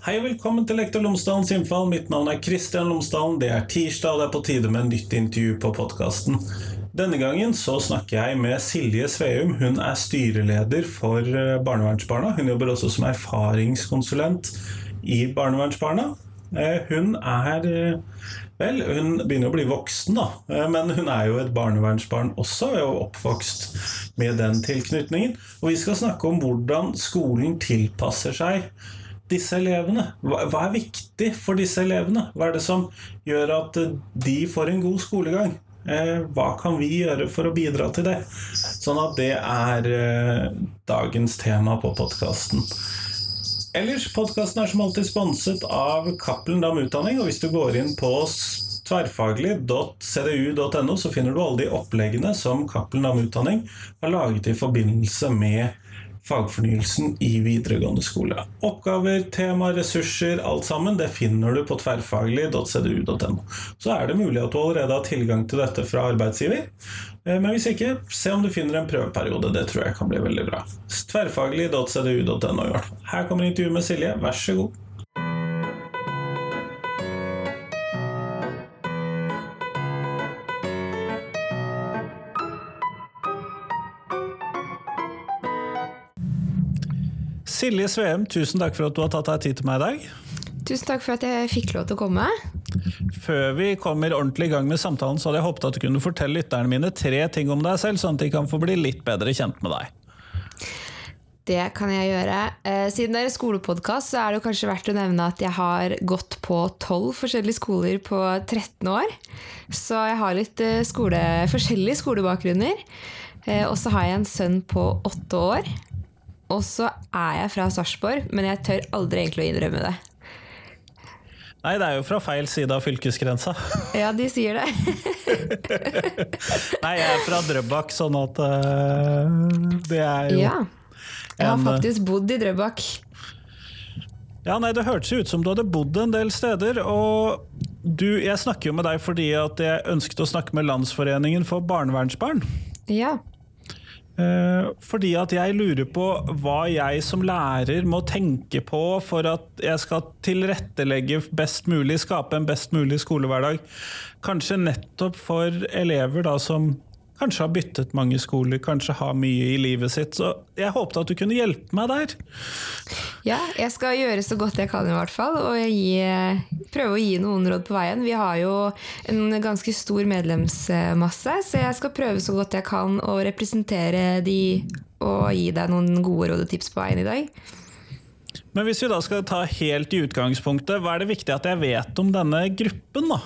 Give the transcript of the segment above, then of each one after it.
Hei og velkommen til Lektor Lomsdalens innfall. Mitt navn er Kristian Lomsdalen. Det er tirsdag, og det er på tide med nytt intervju på podkasten. Denne gangen så snakker jeg med Silje Sveum. Hun er styreleder for eh, Barnevernsbarna. Hun jobber også som erfaringskonsulent i Barnevernsbarna. Eh, hun er eh, Vel, hun begynner å bli voksen, da, men hun er jo et barnevernsbarn også, og oppvokst med den tilknytningen. Og vi skal snakke om hvordan skolen tilpasser seg disse elevene? Hva, hva, er viktig for disse elevene? Hva er det som gjør at de får en god skolegang? Eh, hva kan vi gjøre for å bidra til det? Sånn at det er eh, dagens tema på podkasten. Ellers, podkasten er som alltid sponset av Cappelen Dam Utdanning, og hvis du går inn på tverrfaglig.cdu.no, så finner du alle de oppleggene som Cappelen Dam Utdanning har laget i forbindelse med fagfornyelsen i videregående skole. Oppgaver, tema, ressurser, alt sammen, det finner du på tverrfaglig.cdu.no. Så er det mulig at du allerede har tilgang til dette fra arbeidsgiver. Eh, men hvis ikke, se om du finner en prøveperiode. Det tror jeg kan bli veldig bra. Tverrfaglig.cdu.no. Her kommer intervjuet med Silje. Vær så god. Silje Sveum, tusen takk for at du har tatt deg tid til meg i dag. Tusen takk for at jeg fikk lov til å komme. Før vi kommer ordentlig i gang med samtalen, så hadde jeg håpet at du kunne fortelle lytterne mine tre ting om deg selv, sånn at de kan få bli litt bedre kjent med deg. Det kan jeg gjøre. Eh, siden det er skolepodkast, så er det kanskje verdt å nevne at jeg har gått på tolv forskjellige skoler på 13 år. Så jeg har litt eh, skole, forskjellige skolebakgrunner. Eh, og så har jeg en sønn på åtte år og så er jeg fra Sarpsborg, men jeg tør aldri egentlig å innrømme det. Nei, det er jo fra feil side av fylkesgrensa. Ja, de sier det. nei, jeg er fra Drøbak, sånn at uh, det er jo Ja. Jeg har en, faktisk bodd i Drøbak. Ja, nei, Det hørtes ut som du hadde bodd en del steder. Og du, jeg snakker jo med deg fordi at jeg ønsket å snakke med Landsforeningen for barnevernsbarn. Ja. Eh, fordi at jeg lurer på hva jeg som lærer må tenke på for at jeg skal tilrettelegge best mulig, skape en best mulig skolehverdag. Kanskje nettopp for elever da som kanskje har byttet mange skoler, kanskje har mye i livet sitt. Så jeg håpet at du kunne hjelpe meg der. Ja, jeg skal gjøre så godt jeg kan i hvert fall, og gi, prøve å gi noen råd på veien. Vi har jo en ganske stor medlemsmasse, så jeg skal prøve så godt jeg kan å representere de og gi deg noen gode råd og tips på veien i dag. Men hvis vi da skal ta helt i utgangspunktet, hva er det viktig at jeg vet om denne gruppen, da?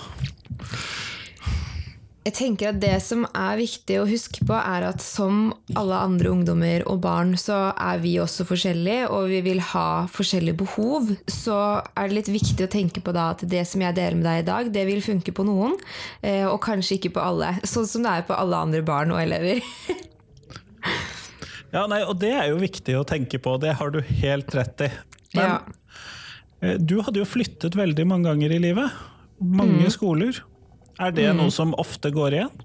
Jeg tenker at Det som er viktig å huske på, er at som alle andre ungdommer og barn, så er vi også forskjellige, og vi vil ha forskjellige behov. Så er det litt viktig å tenke på da at det som jeg deler med deg i dag, det vil funke på noen, eh, og kanskje ikke på alle. Sånn som det er på alle andre barn og elever. ja, nei, og det er jo viktig å tenke på, det har du helt rett i. Men ja. Eh, du hadde jo flyttet veldig mange ganger i livet. Mange mm. skoler. Er det mm. noe som ofte går igjen?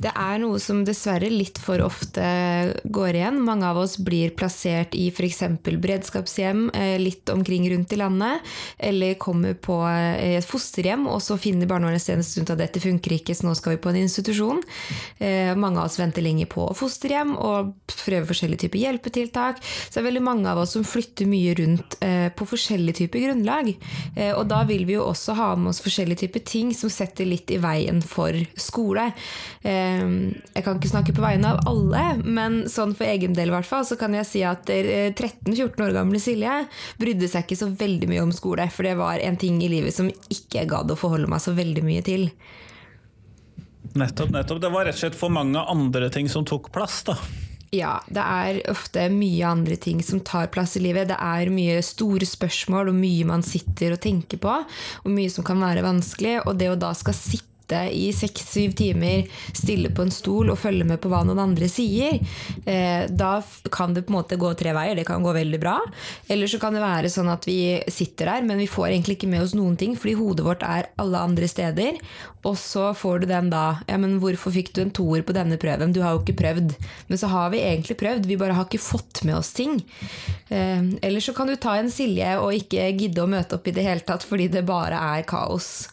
Det er noe som dessverre litt for ofte går igjen. Mange av oss blir plassert i f.eks. beredskapshjem eh, litt omkring rundt i landet, eller kommer på eh, et fosterhjem, og så finner barnevernstjenesten ut at dette funker ikke, så nå skal vi på en institusjon. Eh, mange av oss venter lenge på fosterhjem og prøver forskjellige typer hjelpetiltak. Så det er veldig mange av oss som flytter mye rundt på forskjellige typer grunnlag. Og da vil vi jo også ha med oss forskjellige typer ting som setter litt i veien for skole. Jeg kan ikke snakke på vegne av alle, men sånn for egen del hvert fall, så kan jeg si at 13-14 eh, år gamle Silje brydde seg ikke så veldig mye om skole, for det var en ting i livet som ikke gadd å forholde meg så veldig mye til. Nettopp, nettopp. Det var rett og slett for mange andre ting som tok plass, da. Ja, det er ofte mye andre ting som tar plass i livet. Det er mye store spørsmål og mye man sitter og tenker på, og mye som kan være vanskelig. Og det å da skal sitte sitte i seks-syv timer stille på en stol og følge med på hva noen andre sier. Eh, da kan det på en måte gå tre veier. Det kan gå veldig bra. Eller så kan det være sånn at vi sitter der, men vi får egentlig ikke med oss noen ting fordi hodet vårt er alle andre steder. Og så får du den da Ja, men hvorfor fikk du en toer på denne prøven? Du har jo ikke prøvd. Men så har vi egentlig prøvd, vi bare har ikke fått med oss ting. Eh, eller så kan du ta en Silje og ikke gidde å møte opp i det hele tatt fordi det bare er kaos.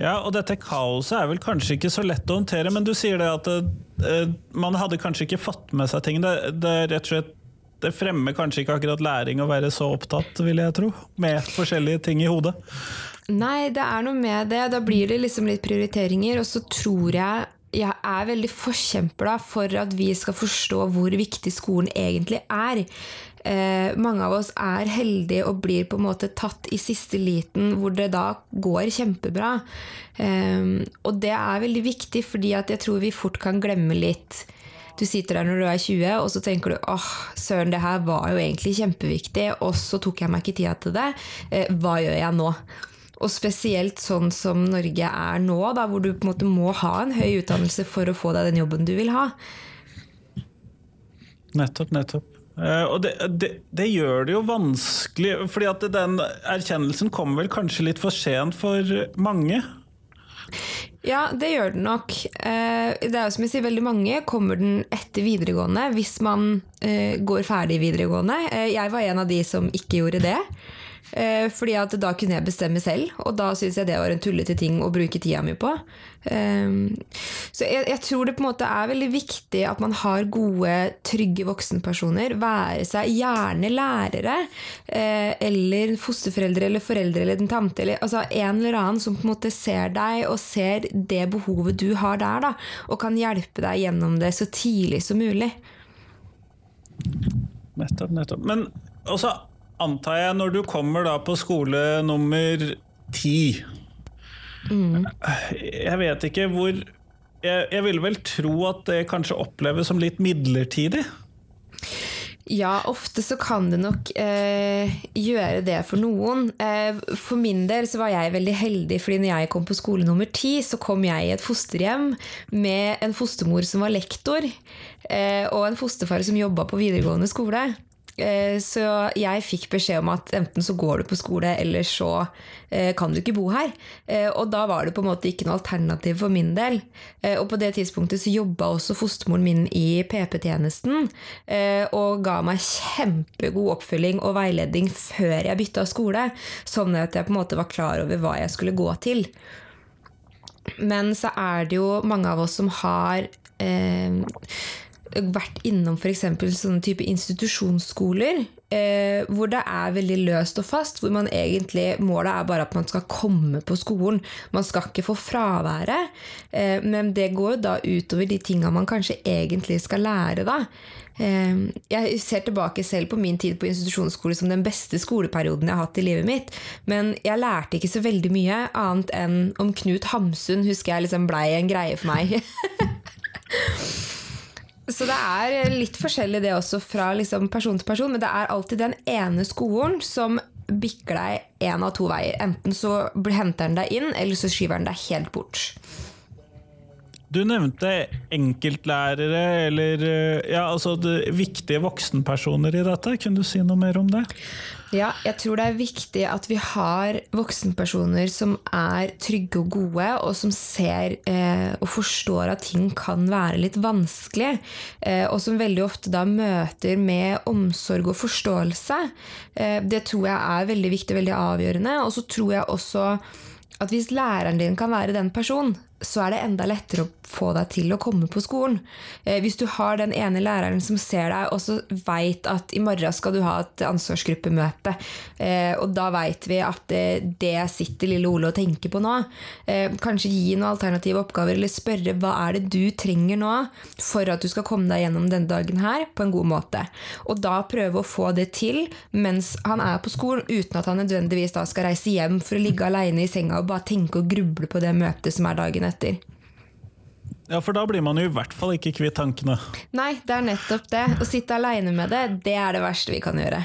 Ja, og dette kaoset er vel kanskje ikke så lett å håndtere, men du sier det at uh, man hadde kanskje ikke fått med seg ting. Det, det, rett og slett, det fremmer kanskje ikke akkurat læring å være så opptatt, vil jeg tro, med forskjellige ting i hodet. Nei, det er noe med det. Da blir det liksom litt prioriteringer, og så tror jeg jeg er veldig forkjemper for at vi skal forstå hvor viktig skolen egentlig er eh, mange av oss er heldige og blir på en måte tatt i siste liten, hvor det da går kjempebra. Eh, og det er veldig viktig, fordi jeg tror vi fort kan glemme litt du sitter der når du er 20, og så tenker du åh, søren, det her var jo egentlig kjempeviktig, og så tok jeg meg ikke tida til det. Eh, hva gjør jeg nå? Og spesielt sånn som Norge er nå, da, hvor du på en måte må ha en høy utdannelse for å få deg den jobben du vil ha. Nettopp, nettopp. Uh, og det, det, det, gjør det jo vanskelig, fordi at den erkjennelsen kommer vel kanskje litt for sent for mange? Ja, det gjør den nok. Uh, det er jo som jeg sier, veldig mange kommer den etter videregående hvis man uh, går ferdig videregående. jeg var en av de som ikke gjorde det. Eh, fordi at da kunne jeg bestemme selv, og da syns jeg det var en tullete ting å bruke tida mi på. Ehm, så jeg, jeg, tror det på en måte er veldig viktig at man har gode, trygge voksenpersoner. Være seg gjerne lærere, eh, eller fosterforeldre eller foreldre eller en tante, eller altså en eller annen som på en måte ser deg og ser det behovet du har der, da, og kan hjelpe deg gjennom det så tidlig som mulig. Nettopp, nettopp. Men også antar jeg, når du kommer da på skole nummer ti mm. Jeg vet ikke hvor jeg, jeg vil vel tro at det kanskje oppleves som litt midlertidig? Ja, ofte så kan det nok eh, gjøre det for noen. Eh, for min del så var jeg veldig heldig, fordi når jeg kom på skole nummer ti, så kom jeg i et fosterhjem med en fostermor som var lektor, eh, og en fosterfar som jobba på videregående skole. Eh, så jeg fikk beskjed om at enten så går du på skole, eller så eh, kan du ikke bo her. Eh, og da var det på en måte ikke noe alternativ for min del. Og på det tidspunktet så jobba også fostermoren min i PP-tjenesten og ga meg kjempegod oppfølging og veiledning før jeg bytta skole, sånn at jeg på en måte var klar over hva jeg skulle gå til. Men så er det jo mange av oss som har eh, vært innom f.eks. sånne type institusjonsskoler, eh, hvor det er veldig løst og fast, hvor man egentlig målet er bare at man skal komme på skolen. Man skal ikke få fraværet, eh, men det går jo da utover de tinga man kanskje egentlig skal lære, da. Eh, jeg ser tilbake selv på min tid på institusjonsskole som den beste skoleperioden jeg har hatt i livet mitt, men jeg lærte ikke så veldig mye annet enn om Knut Hamsun, husker jeg liksom blei en greie for meg. Så det er litt forskjellig det også fra liksom person til person, men det er alltid den ene skolen som bikker deg én av to veier. Enten så henter den deg inn, eller så skyver den deg helt bort. Du nevnte enkeltlærere eller ja, altså viktige voksenpersoner i dette. Kunne du si noe mer om det? Ja, jeg tror det er viktig at vi har voksenpersoner som er trygge og gode, og som ser eh, og forstår at ting kan være litt vanskelig. Eh, og som veldig ofte da møter med omsorg og forståelse. Eh, det tror jeg er veldig viktig og veldig avgjørende. Og så tror jeg også at hvis læreren din kan være den personen, så er det enda lettere å få deg til å komme på skolen. Eh, hvis du har den ene læreren som ser deg, og så veit at i morgen skal du ha et ansvarsgruppemøte, eh, og da veit vi at det, sitter lille Ole og tenker på nå. Eh, kanskje gi noen alternative oppgaver, eller spørre hva er det du trenger nå for at du skal komme deg gjennom denne dagen her på en god måte. Og da prøve å få det til mens han er på skolen, uten at han nødvendigvis da skal reise hjem for å ligge aleine i senga og bare tenke og gruble på det møtet som er dagen etter etter. Ja, for da blir man jo i hvert fall ikke kvitt tankene. Nei, det er nettopp det. Å sitte aleine med det, det er det verste vi kan gjøre.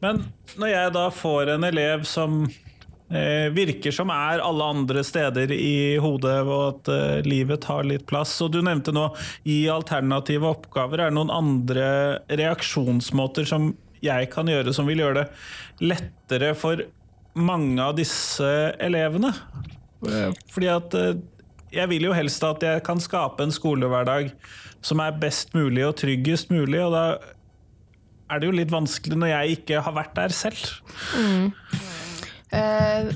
Men når jeg da får en elev som eh, virker som er alle andre steder i hodet, og at eh, livet tar litt plass. Og du nevnte nå i alternative oppgaver. Er det noen andre reaksjonsmåter som jeg kan gjøre som vil gjøre det lettere for mange av disse elevene? Eh, fordi at eh, jeg vil jo helst at jeg kan skape en skolehverdag som er best mulig og tryggest mulig, og da er det jo litt vanskelig når jeg ikke har vært der selv. Mm. Uh,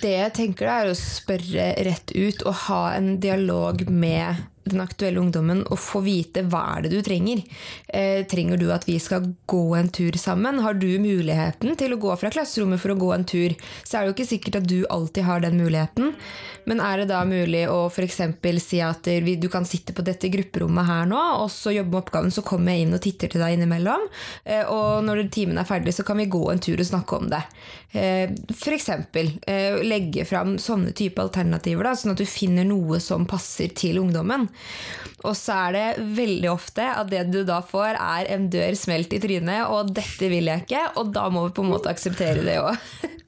det jeg tenker er å spørre rett ut og ha en dialog med den aktuelle ungdommen og få vite hva er det du trenger. Eh, trenger du at vi skal gå en tur sammen? Har du muligheten til å gå fra klasserommet for å gå en tur? Så er det jo ikke sikkert at du alltid har den muligheten. Men er det da mulig å f.eks. si at du kan sitte på dette grupperommet her nå, og så jobbe med oppgaven, så kommer jeg inn og titter til deg innimellom. Eh, og når timen er ferdig, så kan vi gå en tur og snakke om det. Eh, f.eks. Eh, legge fram sånne type alternativer, da, sånn at du finner noe som passer til ungdommen. Og så er det veldig ofte at det du da får, er en dør smelt i trynet, og dette vil jeg ikke, og da må vi på en måte akseptere det òg.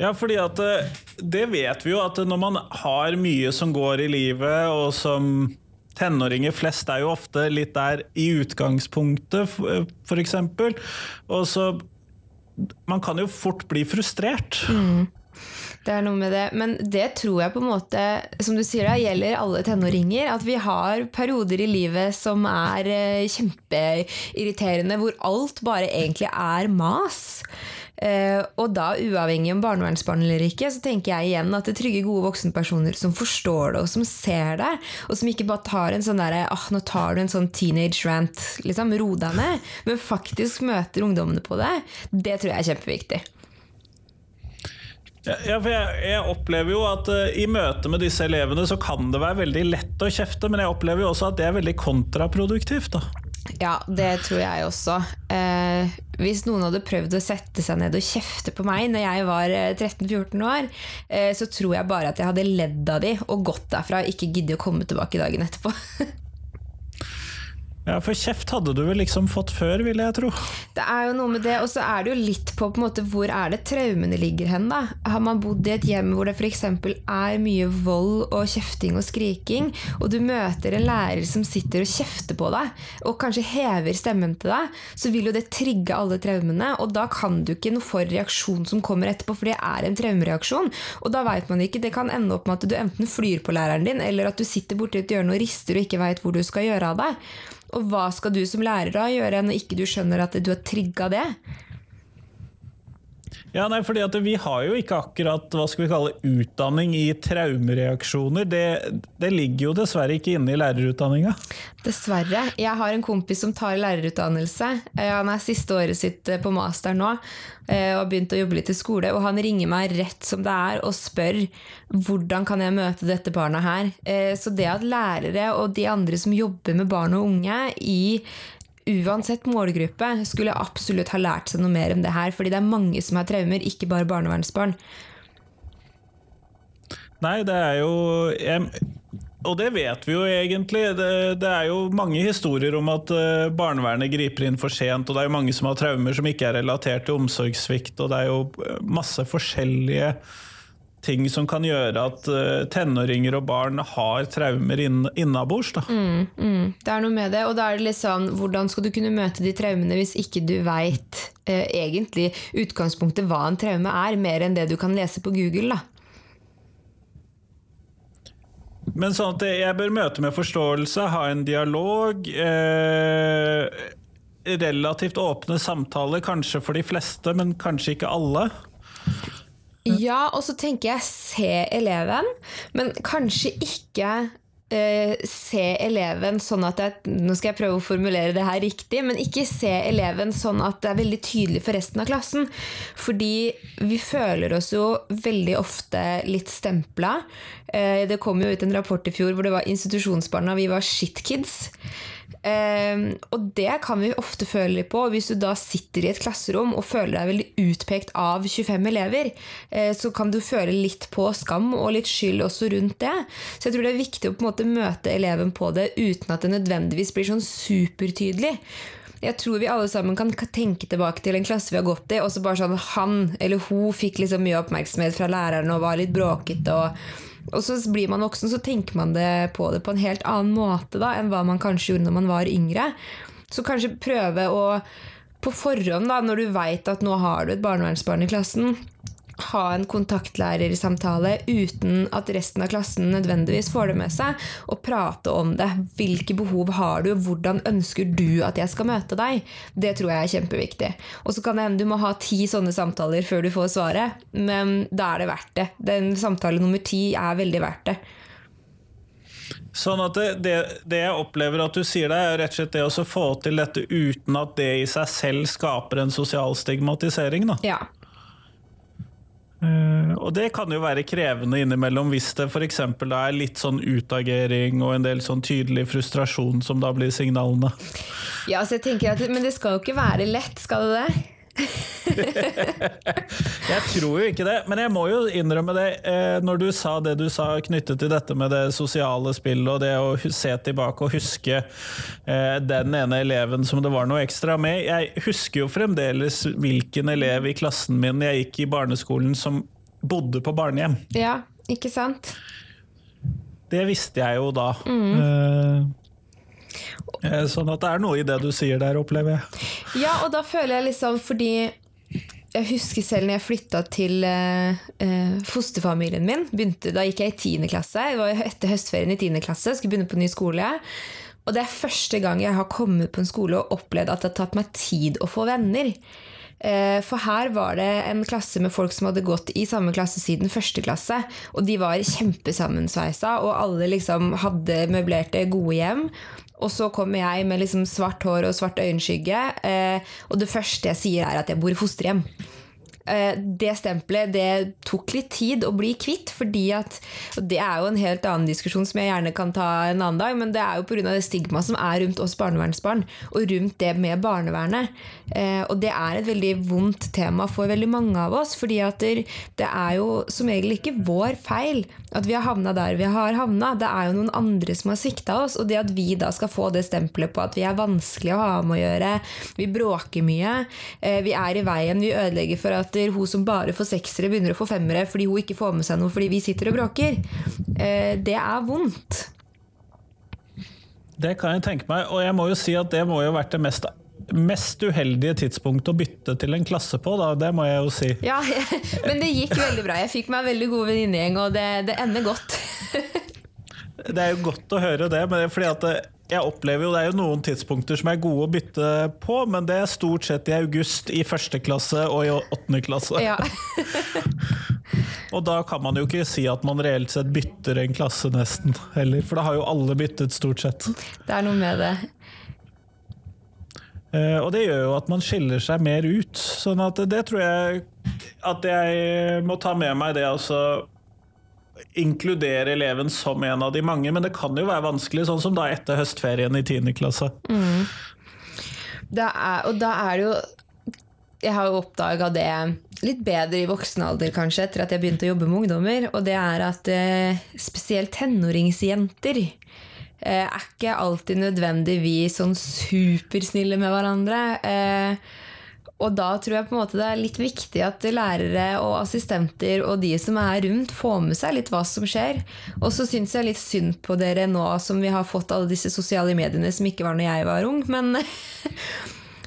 Ja, fordi at eh, det vet vi jo at når man har mye som går i livet, og som tenåringer flest er jo ofte litt der i utgangspunktet, f.eks. Og så Man kan jo fort bli frustrert. Mm. Det er noe med det. Men det tror jeg på en måte, som du sier, det gjelder alle tenåringer. At vi har perioder i livet som er eh, kjempeirriterende, hvor alt bare egentlig er mas. Uh, og da, uavhengig om barnevernsbarn eller ikke, så tenker jeg igjen at det trygge, gode voksenpersoner som forstår det, og som ser det, og som ikke bare tar en sånn derre ah, nå tar du en sånn teenage rant, liksom, ro deg ned, men faktisk møter ungdommene på det, det tror jeg er kjempeviktig. Ja, for jeg, jeg, opplever jo at uh, i møte med disse elevene så kan det være veldig lett å kjefte, men jeg opplever jo også at det er veldig kontraproduktivt. da. Ja, det tror jeg også. Eh, hvis noen hadde prøvd å sette seg ned og kjefte på meg når jeg var 13-14 eh, år, eh, så tror jeg bare at jeg hadde ledd av de og gått derfra og ikke giddet å komme tilbake dagen etterpå. Ja, For kjeft hadde du vel liksom fått før, vil jeg tro. Det er jo noe med det, og så er det jo litt på, på en måte, hvor er det traumene ligger hen, da. Har man bodd i et hjem hvor det f.eks. er mye vold og kjefting og skriking, og du møter en lærer som sitter og kjefter på deg, og kanskje hever stemmen til deg, så vil jo det trigge alle traumene, og da kan du ikke noe for reaksjon som kommer etterpå, for det er en traumereaksjon. Og da veit man ikke. Det kan ende opp med at du enten flyr på læreren din, eller at du sitter borti et hjørne og rister og ikke veit hvor du skal gjøre av deg. Og hva skal du som lærer da gjøre når ikke du skjønner at du har trigga det? Ja, nei, fordi Vi har jo ikke akkurat hva skal vi kalle utdanning i traumereaksjoner. Det, det ligger jo dessverre ikke inne i lærerutdanninga. Dessverre. Jeg har en kompis som tar lærerutdannelse. Eh, han er siste året sitt eh, på master nå eh, og har begynt å jobbe litt i skole. Og han ringer meg rett som det er og spør hvordan kan jeg møte dette barna her. Så det at lærere og de andre som jobber med barn og unge i uansett målgruppe skulle absolutt ha lært seg noe mer om det her. Fordi det er mange som har traumer, ikke bare barnevernsbarn. Nei, det er jo jeg, Og det vet vi jo egentlig. Det, det, er jo mange historier om at uh, barnevernet griper inn for sent, og det er jo mange som har traumer som ikke er relatert til omsorgssvikt, og det er jo eh, masse forskjellige ting som kan gjøre at uh, tenåringer og barn har traumer inn, innabords. Mm, mm. Det er noe med det, og da er det litt sånn Hvordan skal du kunne møte de traumene hvis ikke du veit uh, egentlig utgangspunktet hva en traume er, mer enn det du kan lese på Google? da? Men sånn at jeg bør møte med forståelse, ha en dialog. Eh, relativt åpne samtaler, kanskje for de fleste, men kanskje ikke alle. Ja, og så tenker jeg se eleven, men kanskje ikke eh, se eleven sånn at jeg, Nå skal jeg prøve å formulere det her riktig, men ikke se eleven sånn at det er veldig tydelig for resten av klassen. Fordi vi føler oss jo veldig ofte litt stempla. Eh, det kom jo ut en rapport i fjor hvor det var institusjonsbarna, vi var shitkids. Um, og det kan vi ofte føle litt på. Hvis du da sitter i et klasserom og føler deg veldig utpekt av 25 elever, uh, så kan du føle litt på skam og litt skyld også rundt det. Så jeg tror det er viktig å på en måte møte eleven på det uten at det nødvendigvis blir sånn supertydelig. Jeg tror vi alle sammen kan tenke tilbake til en klasse vi har gått i, og så bare sånn han eller hun fikk liksom mye oppmerksomhet fra læreren og var litt bråkete. og og så blir man voksen, så tenker man det på det på en helt annen måte da, enn hva man kanskje gjorde når man var yngre. Så kanskje prøve å på forhånd, da, når du veit at nå har du et barnevernsbarn i klassen, ha en kontaktlærersamtale uten at resten av klassen nødvendigvis får det med seg, og prate om det. Hvilke behov har du, og hvordan ønsker du at jeg skal møte deg? Det tror jeg er kjempeviktig. Og så kan det hende du må ha ti sånne samtaler før du får svaret, men da er det verdt det. Den samtale nummer ti er veldig verdt det. Sånn at det, det, det, jeg opplever at du sier deg er rett og slett det å få til dette uten at det i seg selv skaper en sosial stigmatisering. Da. Ja. Uh, og det kan jo være krevende innimellom hvis det f.eks. er litt sånn utagering og en del sånn tydelig frustrasjon som da blir signalene. Ja, så jeg tenker at, Men det skal jo ikke være lett, skal det det? jeg tror jo ikke det, men jeg må jo innrømme det. Eh, når du sa det du sa knyttet til dette med det sosiale spillet og det å se tilbake og huske eh, den ene eleven som det var noe ekstra med. Jeg husker jo fremdeles hvilken elev i klassen min jeg gikk i barneskolen som bodde på barnehjem. Ja, ikke sant? Det visste jeg jo da. Mm. Eh, sånn at det er noe i det du sier der, opplever jeg. Ja, og da føler jeg liksom fordi jeg husker selv når jeg flytta til eh, eh, fosterfamilien min. Begynte, da gikk jeg i 10. klasse. Det var etter høstferien i 10. klasse. Skulle begynne på ny skole. Og det er første gang jeg har kommet på en skole og opplevd at det har tatt meg tid å få venner. Eh, for her var det en klasse med folk som hadde gått i samme klasse siden første klasse. Og de var kjempesammensveisa, og alle liksom hadde møblerte, gode hjem. Og så kommer jeg med liksom svart hår og svart øyenskygge, eh, og det første jeg sier, er at jeg bor i fosterhjem. Eh, det stempelet det tok litt tid å bli kvitt, fordi at og Det er jo en helt annen diskusjon som jeg gjerne kan ta en annen dag, men det er jo pga. det stigmaet som er rundt oss barnevernsbarn, og rundt det med barnevernet. Eh, og det er et veldig vondt tema for veldig mange av oss, fordi at det er jo som regel ikke vår feil at vi har havna der vi har havna. Det er jo noen andre som har svikta oss, og det at vi da skal få det stempelet på at vi er vanskelig å ha med å gjøre, vi bråker mye, eh, vi er i veien, vi ødelegger for at hun som bare får seksere, begynner å få femmere fordi hun ikke får med seg noe fordi vi sitter og bråker. Eh, det er vondt. Det kan jeg tenke meg, og jeg må jo si at det må jo ha vært det mest mest uheldige tidspunkt å bytte til en klasse på, da. Det må jeg jo si. Ja, men det gikk veldig bra. Jeg fikk meg veldig god venninnegjeng, og det, det, ender godt. det er jo godt å høre det, men det fordi at det, jeg opplever jo det er jo noen tidspunkter som er gode å bytte på, men det er stort sett i august i første klasse og i åttende klasse. Ja. og da kan man jo ikke si at man reelt sett bytter en klasse, nesten, heller. For da har jo alle byttet, stort sett. Det er noe med det. Uh, og det gjør jo at man skiller seg mer ut. Sånn at det tror jeg at jeg må ta med meg det altså inkludere eleven som en av de mange, men det kan jo være vanskelig, sånn som da etter høstferien i 10. klasse. Mm. Er, og da er det jo Jeg har jo oppdaga det litt bedre i voksen alder, kanskje, etter at jeg begynte å jobbe med ungdommer, og det er at eh, spesielt tenåringsjenter eh, er ikke alltid nødvendigvis sånn supersnille med hverandre. Eh, og da tror jeg på en måte det er litt viktig at lærere og assistenter og de som er rundt, får med seg litt hva som skjer. Og så syns jeg litt synd på dere nå som vi har fått alle disse sosiale mediene som ikke var når jeg var ung, men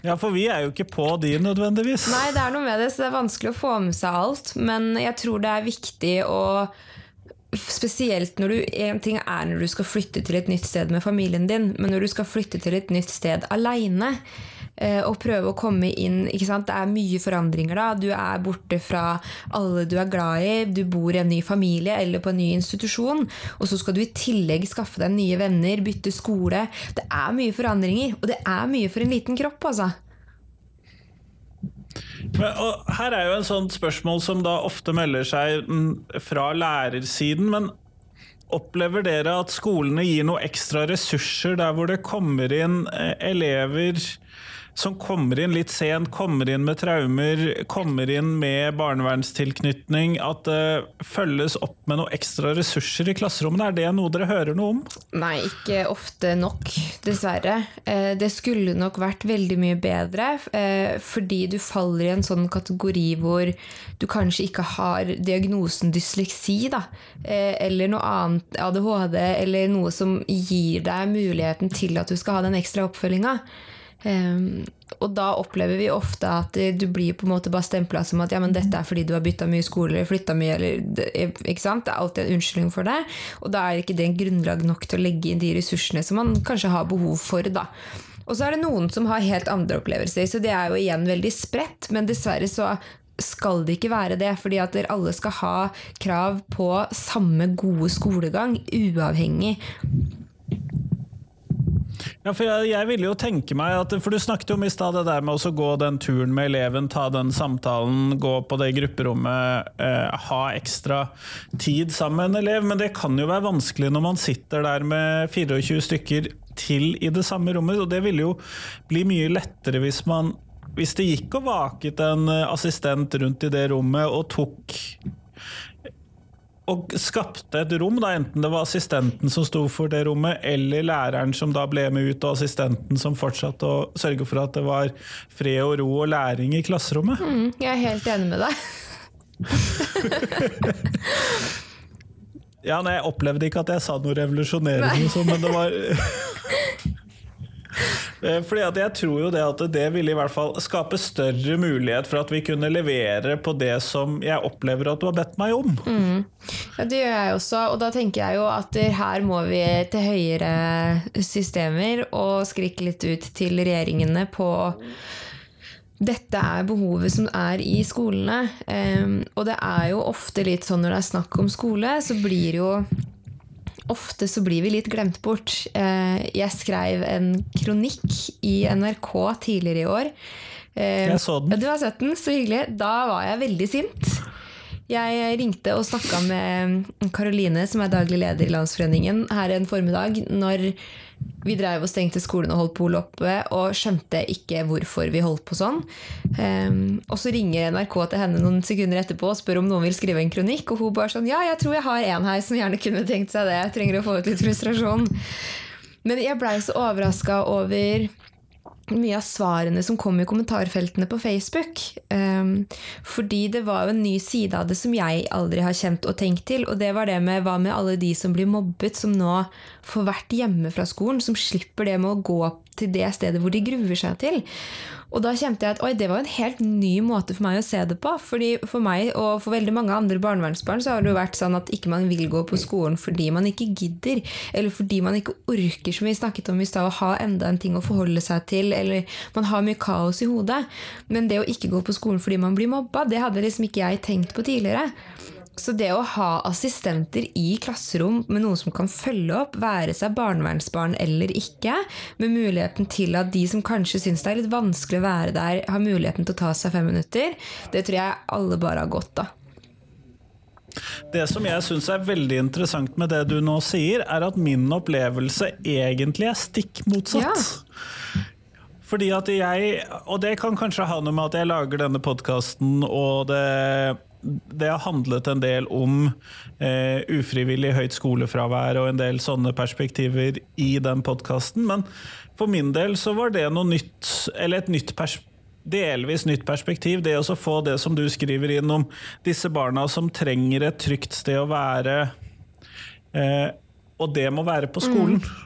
Ja, for vi er jo ikke på de nødvendigvis. Nei, det er noe med det, så det er vanskelig å få med seg alt. Men jeg tror det er viktig å Spesielt når du En ting er når du skal flytte til et nytt sted med familien din, men når du skal flytte til et nytt sted aleine Eh, og prøve å komme inn Det er mye forandringer da. Du er borte fra alle du er glad i, du bor i en ny familie eller på en ny institusjon. Og så skal du i tillegg skaffe deg nye venner, bytte skole. Det er mye forandringer, og det er mye for en liten kropp, altså. Men, her er jo en sånn spørsmål som da ofte melder seg mm, fra lærersiden. men Opplever dere at skolene gir noe ekstra ressurser der hvor det kommer inn eh, elever som kommer inn litt sent, kommer inn med traumer, kommer inn med barnevernstilknytning, at det følges opp med noe ekstra ressurser i klasserommene? Er det noe dere hører noe om? Nei, ikke ofte nok, dessverre. Eh, det skulle nok vært veldig mye bedre, eh, fordi du faller i en sånn kategori hvor du kanskje ikke har diagnosen dysleksi, da, eh, eller noe annet ADHD, eller noe som gir deg muligheten til at du skal ha den ekstra oppfølginga. Um, og da opplever vi ofte at du blir på en måte bare stempla som at ja, men dette er fordi du har bytta mye skole eller flytta mye. Eller, ikke sant? Det er alltid en unnskyldning for det. Og da er ikke det grunnlag nok til å legge inn de ressursene som man kanskje har behov for. da. Og så er det noen som har helt andre opplevelser, så det er jo igjen veldig spredt. Men dessverre så skal det ikke være det, fordi at alle skal ha krav på samme gode skolegang, uavhengig ja, for jeg, jeg, ville jo tenke meg at For du snakket jo om i stad det der med å gå den turen med eleven, ta den samtalen, gå på det grupperommet, eh, ha ekstra tid sammen med en elev. Men det kan jo være vanskelig når man sitter der med 24 stykker til i det samme rommet. Og det ville jo bli mye lettere hvis man hvis det gikk og vaket en assistent rundt i det rommet og tok og skapte et rom, da, enten det var assistenten som sto for det rommet, eller læreren som da ble med ut, og assistenten som fortsatte å sørge for at det var fred og ro og læring i klasserommet. Mm, jeg er helt enig med deg. ja, nei, Jeg opplevde ikke at jeg sa noe revolusjonerende, sånn, men det var fordi at jeg tror jo det at det ville i hvert fall skape større mulighet for at vi kunne levere på det som jeg opplever at du har bedt meg om. Mm. Ja, det gjør jeg også, og da tenker jeg jo at her må vi til høyere systemer og skrike litt ut til regjeringene på dette er behovet som er i skolene. Um, og det er jo ofte litt sånn når det er snakk om skole, så blir jo ofte så blir vi litt glemt bort. Eh, jeg skrev en kronikk i NRK tidligere i år. Eh, jeg så den. Du har sett den, så hyggelig. Da var jeg veldig sint. Jeg ringte og snakka med Karoline, som er daglig leder i Landsforeningen, her en formiddag når vi drev og stengte skolen og holdt polet oppe, og skjønte ikke hvorfor vi holdt på sånn. Um, og så ringer NRK til henne noen sekunder etterpå og spør om noen vil skrive en kronikk, og hun bare sånn Ja, jeg tror jeg har en her som gjerne kunne tenkt seg det. Jeg trenger å få ut litt frustrasjon. Men jeg blei så overraska over mye av svarene som kom i kommentarfeltene på Facebook. Um, fordi det var jo en ny side av det som jeg aldri har kjent og tenkt til. Og det var det med hva med alle de som blir mobbet, som nå får vært hjemme fra skolen, som slipper det med å gå til det stedet hvor de gruer seg til. Og da kjente jeg at oi, det var en helt ny måte for meg å se det på. fordi For meg og for veldig mange andre barnevernsbarn så har det jo vært sånn at ikke man vil gå på skolen fordi man ikke gidder, eller fordi man ikke orker, som vi snakket om i stad, å ha enda en ting å forholde seg til, eller man har mye kaos i hodet. Men det å ikke gå på skolen fordi man blir mobba, det hadde liksom ikke jeg tenkt på tidligere. Så det å ha assistenter i klasserom med noen som kan følge opp, være seg barnevernsbarn eller ikke, med muligheten til at de som kanskje syns det er litt vanskelig å være der, har muligheten til å ta seg fem minutter, det tror jeg alle bare har godt av. Det som jeg syns er veldig interessant med det du nå sier, er at min opplevelse egentlig er stikk motsatt. Ja. Fordi at jeg, og det kan kanskje ha noe med at jeg lager denne podkasten og det det har handlet en del om eh, ufrivillig høyt skolefravær og en del sånne perspektiver i den podkasten. Men for min del så var det noe nytt, eller et nytt delvis nytt perspektiv. Det å få det som du skriver inn om disse barna som trenger et trygt sted å være. Eh, og det må være på skolen. Mm.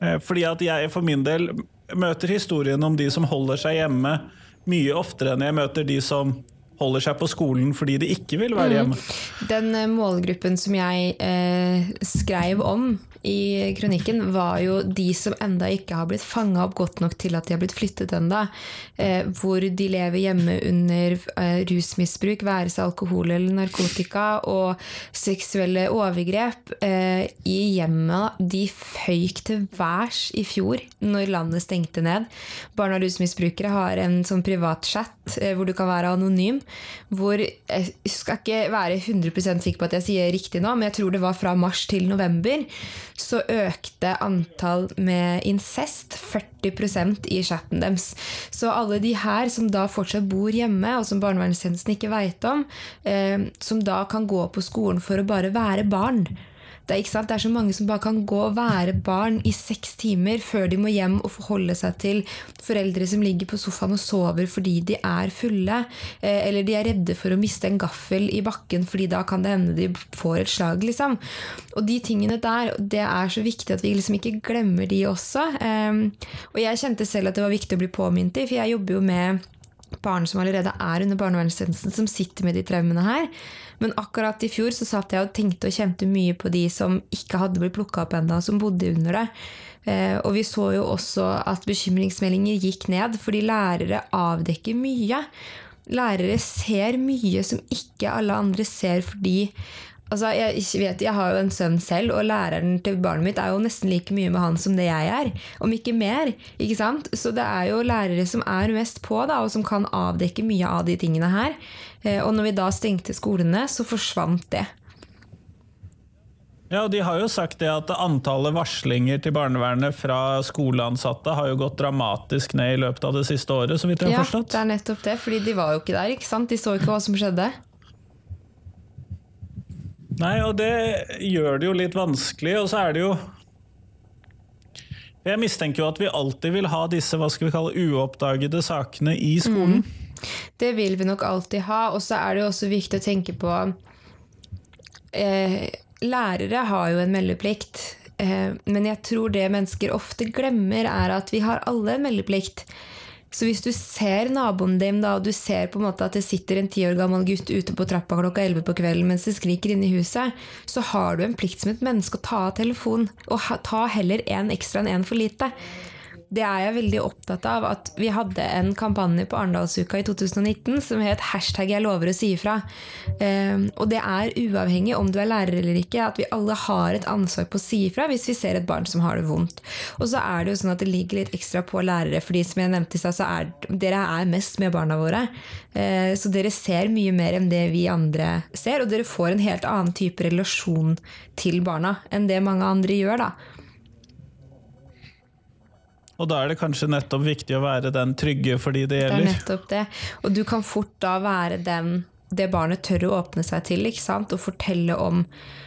Eh, fordi at jeg for min del møter historien om de som holder seg hjemme mye oftere enn jeg møter de som holder seg på skolen fordi de ikke vil være mm. hjemme. Mm. Den eh, målgruppen som jeg eh, skrev om i kronikken, var jo de som enda ikke har blitt fanga opp godt nok til at de har blitt flyttet enda. Eh, hvor de lever hjemme under eh, rusmisbruk, være seg alkohol eller narkotika, og seksuelle overgrep eh, i hjemmet. De føyk til værs i fjor, når landet stengte ned. Barn av rusmisbrukere har en sånn privatchat eh, hvor du kan være anonym. Hvor Jeg skal ikke være 100% sikker på at jeg sier riktig nå, men jeg tror det var fra mars til november så økte antall med incest 40% i chatten deres. Så alle de her som da fortsatt bor hjemme, og som barnevernstjenesten ikke veit om, eh, som da kan gå på skolen for å bare være barn, det det er, så mange som bare kan gå og være barn i seks timer før de må hjem og forholde seg til foreldre som ligger på sofaen og sover fordi de er fulle, eh, eller de er redde for å miste en gaffel i bakken fordi da kan det hende de får et slag. liksom. Og de tingene der, det er så viktig at vi liksom ikke glemmer de også. Ehm, og jeg kjente selv at det var viktig å bli påminnet i, for jeg jobber jo med barn som allerede er under barnevernstjenesten, som sitter med de traumene her. Men akkurat i fjor så satt jeg og tenkte og kjente mye på de som ikke hadde blitt plukka opp ennå, som bodde under det. Eh, og vi så jo også at bekymringsmeldinger gikk ned, fordi lærere avdekker mye. Lærere ser mye som ikke alle andre ser fordi Altså, jeg, vet, jeg, har jo en sønn selv, og læreren til barnet mitt er jo nesten like mye med han som det jeg er. Om ikke mer. ikke sant? Så det er jo lærere som er mest på, da, og som kan avdekke mye av de tingene her. Eh, og når vi da stengte skolene, så forsvant det. Ja, og De har jo sagt det at antallet varslinger til barnevernet fra skoleansatte har jo gått dramatisk ned i løpet av det siste året. så vidt jeg har ja, forstått. det er nettopp det, fordi de var jo ikke der. ikke sant? De så ikke hva som skjedde. Nei, og det gjør det jo litt vanskelig, og så er det jo Jeg mistenker jo at vi alltid vil ha disse hva skal vi kalle, uoppdagede sakene i skolen. Mm. Det vil vi nok alltid ha, og så er det jo også viktig å tenke på eh, Lærere har jo en meldeplikt, eh, men jeg tror det mennesker ofte glemmer, er at vi har alle en meldeplikt. Så hvis du ser naboen din, da, og du ser på en måte at det sitter en ti år gammel gutt ute på trappa klokka 11 på kvelden mens det skriker inne i huset, så har du en plikt som et menneske å ta av telefonen. Og ta heller en ekstra enn en for lite det er jeg veldig opptatt av. At vi hadde en kampanje på Arendalsuka i 2019 som het hashtag 'jeg lover å si ifra'. Um, og det er uavhengig om du er lærer eller ikke, at vi alle har et ansvar på å si ifra hvis vi ser et barn som har det vondt. Og så er det jo sånn at det ligger litt ekstra på lærere, fordi som jeg nevnte i stad, så er dere er mest med barna våre. Uh, så dere ser mye mer enn det vi andre ser, og dere får en helt annen type relasjon til barna enn det mange andre gjør. da. Og da er det kanskje nettopp viktig å være den trygge for de det gjelder. Det er nettopp det. Og du kan fort da være den det barnet tør å åpne seg til ikke sant? og fortelle om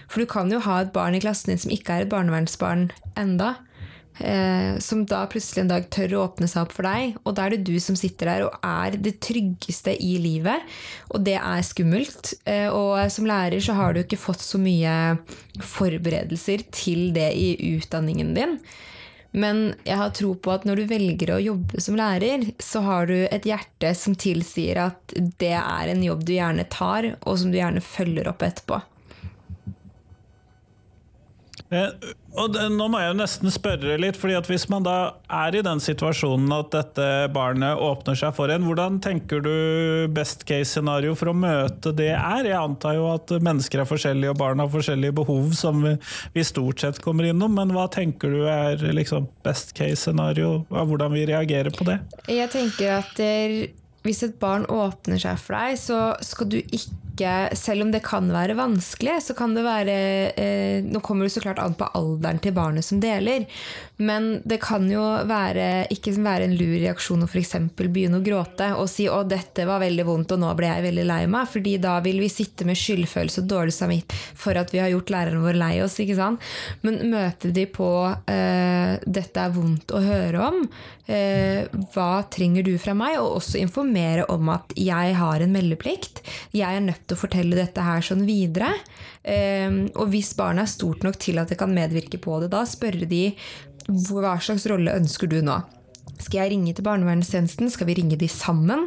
For du kan jo ha et barn i klassen din som ikke er et barnevernsbarn enda. Eh, som da plutselig en dag tør å åpne seg opp for deg. Og da er det du som sitter der og er det tryggeste i livet. Og det er skummelt. Eh, og som lærer så har du ikke fått så mye forberedelser til det i utdanningen din. Men jeg har tro på at når du velger å jobbe som lærer, så har du et hjerte som tilsier at det er en jobb du gjerne tar, og som du gjerne følger opp etterpå. Eh, og det, nå må jeg jo nesten spørre litt, fordi at hvis man da er i den situasjonen at dette barnet åpner seg for en, hvordan tenker du best case scenario for å møte det er? Jeg antar jo at mennesker er forskjellige og barn har forskjellige behov som vi, stort sett kommer innom, men hva tenker du er liksom best case scenario av hvordan vi reagerer på det? Jeg tenker at hvis et barn åpner seg for deg, så skal du ikke ikke Selv om det kan være vanskelig, så kan det være eh, Nå kommer det så klart an på alderen til barnet som deler, men det kan jo være, ikke være en lur reaksjon å f.eks. begynne å gråte og si 'å, dette var veldig vondt, og nå ble jeg veldig lei meg', fordi da vil vi sitte med skyldfølelse og dårlig samvittighet for at vi har gjort læreren vår lei oss. ikke sant? Men møter de på eh, 'dette er vondt å høre om', eh, hva trenger du fra meg? Og også informere om at jeg har en meldeplikt. Jeg er nødt til å fortelle dette her sånn videre. Ehm, og hvis barnet er stort nok til at det kan medvirke på det, da spørre de hva slags rolle ønsker du nå? Skal jeg ringe til barnevernstjenesten? Skal vi ringe de sammen?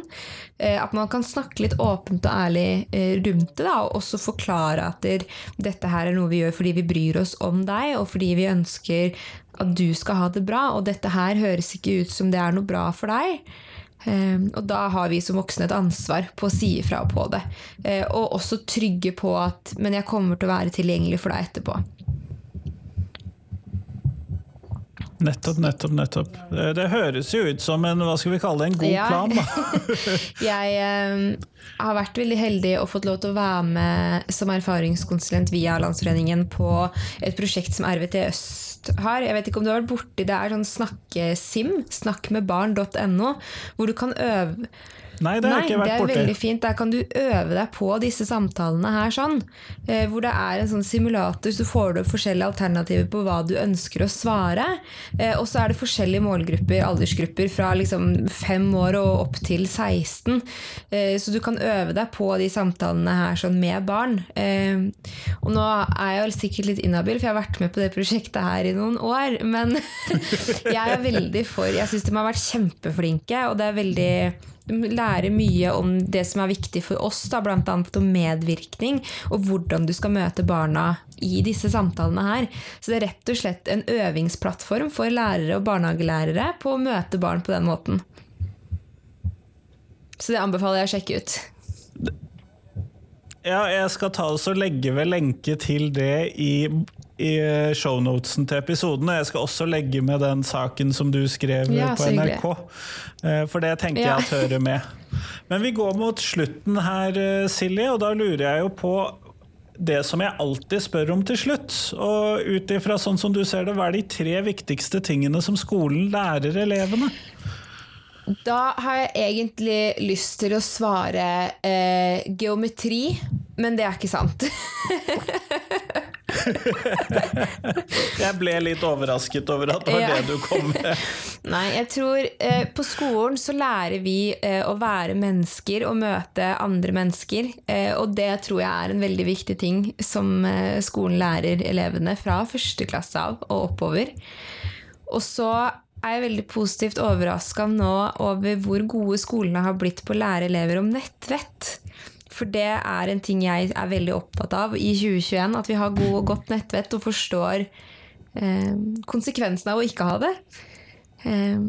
Eh, at man kan snakke litt åpent og ærlig eh, rundt det, da, og også forklare at dette her er noe vi gjør fordi vi bryr oss om deg, og fordi vi ønsker at du skal ha det bra, og dette her høres ikke ut som det er noe bra for deg. Ehm, og da har vi som voksne et ansvar på å si ifra på det. Eh, og også trygge på at 'men jeg kommer til å være tilgjengelig for deg etterpå'. Nettopp, nettopp, nettopp. Det, det høres jo ut som en hva skal vi kalle det, en god Ja. plan. da. Jeg eh, har vært veldig heldig og fått lov til å være med som erfaringskonsulent via Landsforeningen på et prosjekt som RVT Øst har. Jeg vet ikke om du har vært borti det er sånn snakkesim, snakkmedbarn.no, hvor du kan øve Nei, det har Nei, vært borti. det er veldig fint. Der kan du øve deg på disse samtalene her sånn. Eh, hvor det er en sånn simulator, så får du forskjellige alternativer på hva du ønsker å svare. Eh, og så er det forskjellige målgrupper, aldersgrupper, fra liksom fem år og opp til 16. Eh, så du kan øve deg på de samtalene her sånn med barn. Og nå er jeg vel sikkert litt inhabil, for jeg har vært med på det prosjektet her i noen år. Men jeg er veldig for Jeg syns de har vært kjempeflinke, og det er veldig de lærer mye om det som er viktig for oss, bl.a. om medvirkning, og hvordan du skal møte barna i disse samtalene her. Så det er rett og slett en øvingsplattform for lærere og barnehagelærere på å møte barn på den måten. Så det anbefaler jeg å sjekke ut. Ja, jeg skal ta og legge ved lenke til det i, i shownotesen til episoden. Og jeg skal også legge med den saken som du skrev Ja, på. NRK. Eh, For det tenker Ja. jeg at hører med. Men vi går mot slutten her, eh, Silje, og da lurer jeg jo på det som jeg alltid spør om til slutt. Og ut ifra sånn som du ser det, hva er de tre viktigste tingene som skolen lærer elevene? Da har jeg egentlig lyst til å svare eh, geometri, men det er ikke sant. Jeg ble litt overrasket over at det var Ja. det du kom med. Nei, jeg tror eh, på skolen så lærer vi eh, å være mennesker og møte andre mennesker. Eh, og det tror jeg er en veldig viktig ting som eh, skolen lærer elevene fra første klasse av og oppover. Og så er veldig positivt overraska nå over hvor gode skolene har blitt på å lære elever om nettvett. For det er en ting jeg er veldig opptatt av i 2021. At vi har god godt nettvett og forstår eh, konsekvensen av å ikke ha det. Eh,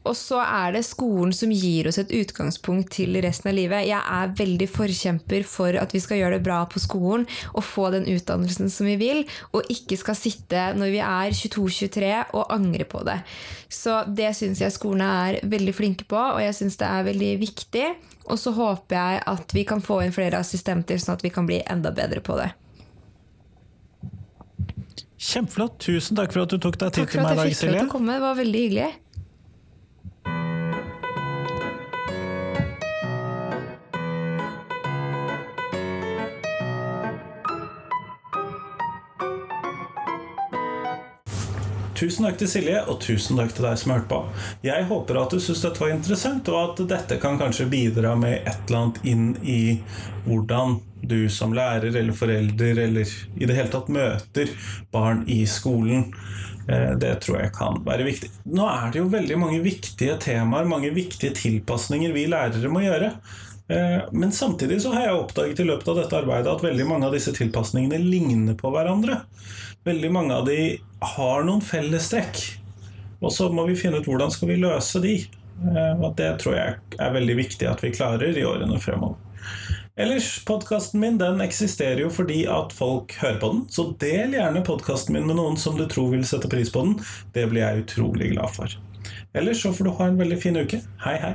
og så er det skolen som gir oss et utgangspunkt til resten av livet. Jeg er veldig forkjemper for at vi skal gjøre det bra på skolen og få den utdannelsen som vi vil, og ikke skal sitte når vi er 22-23 og angre på det. Så det syns jeg skolene er veldig flinke på, og jeg syns det er veldig viktig. Og så håper jeg at vi kan få inn flere assistenter, sånn at vi kan bli enda bedre på det. Kjempeflott. Tusen takk for at du tok deg tid til meg i dag, Silje. Takk for at jeg fikk lov til å komme. Det var veldig hyggelig. Tusen takk til Silje, og tusen takk til deg som hørte på. Jeg håper at du syns dette var interessant, og at dette kan kanskje bidra med et eller annet inn i hvordan du som lærer eller forelder eller i det hele tatt møter barn i skolen. Eh, Det tror jeg kan være viktig. Nå er det jo veldig mange viktige temaer, mange viktige tilpasninger vi lærere må gjøre. Eh, Men samtidig så har jeg oppdaget i løpet av dette arbeidet at veldig mange av disse tilpasningene ligner på hverandre. Veldig mange av de har noen fellestrekk. Og så må vi finne ut hvordan skal vi løse de. Eh, Og det tror jeg er veldig viktig at vi klarer i årene fremover. Ellers, podkasten min den eksisterer jo fordi at folk hører på den. Så del gjerne podkasten min med noen som du tror vil sette pris på den. Det blir jeg utrolig glad for. Ellers så får du ha en veldig fin uke. Hei, hei.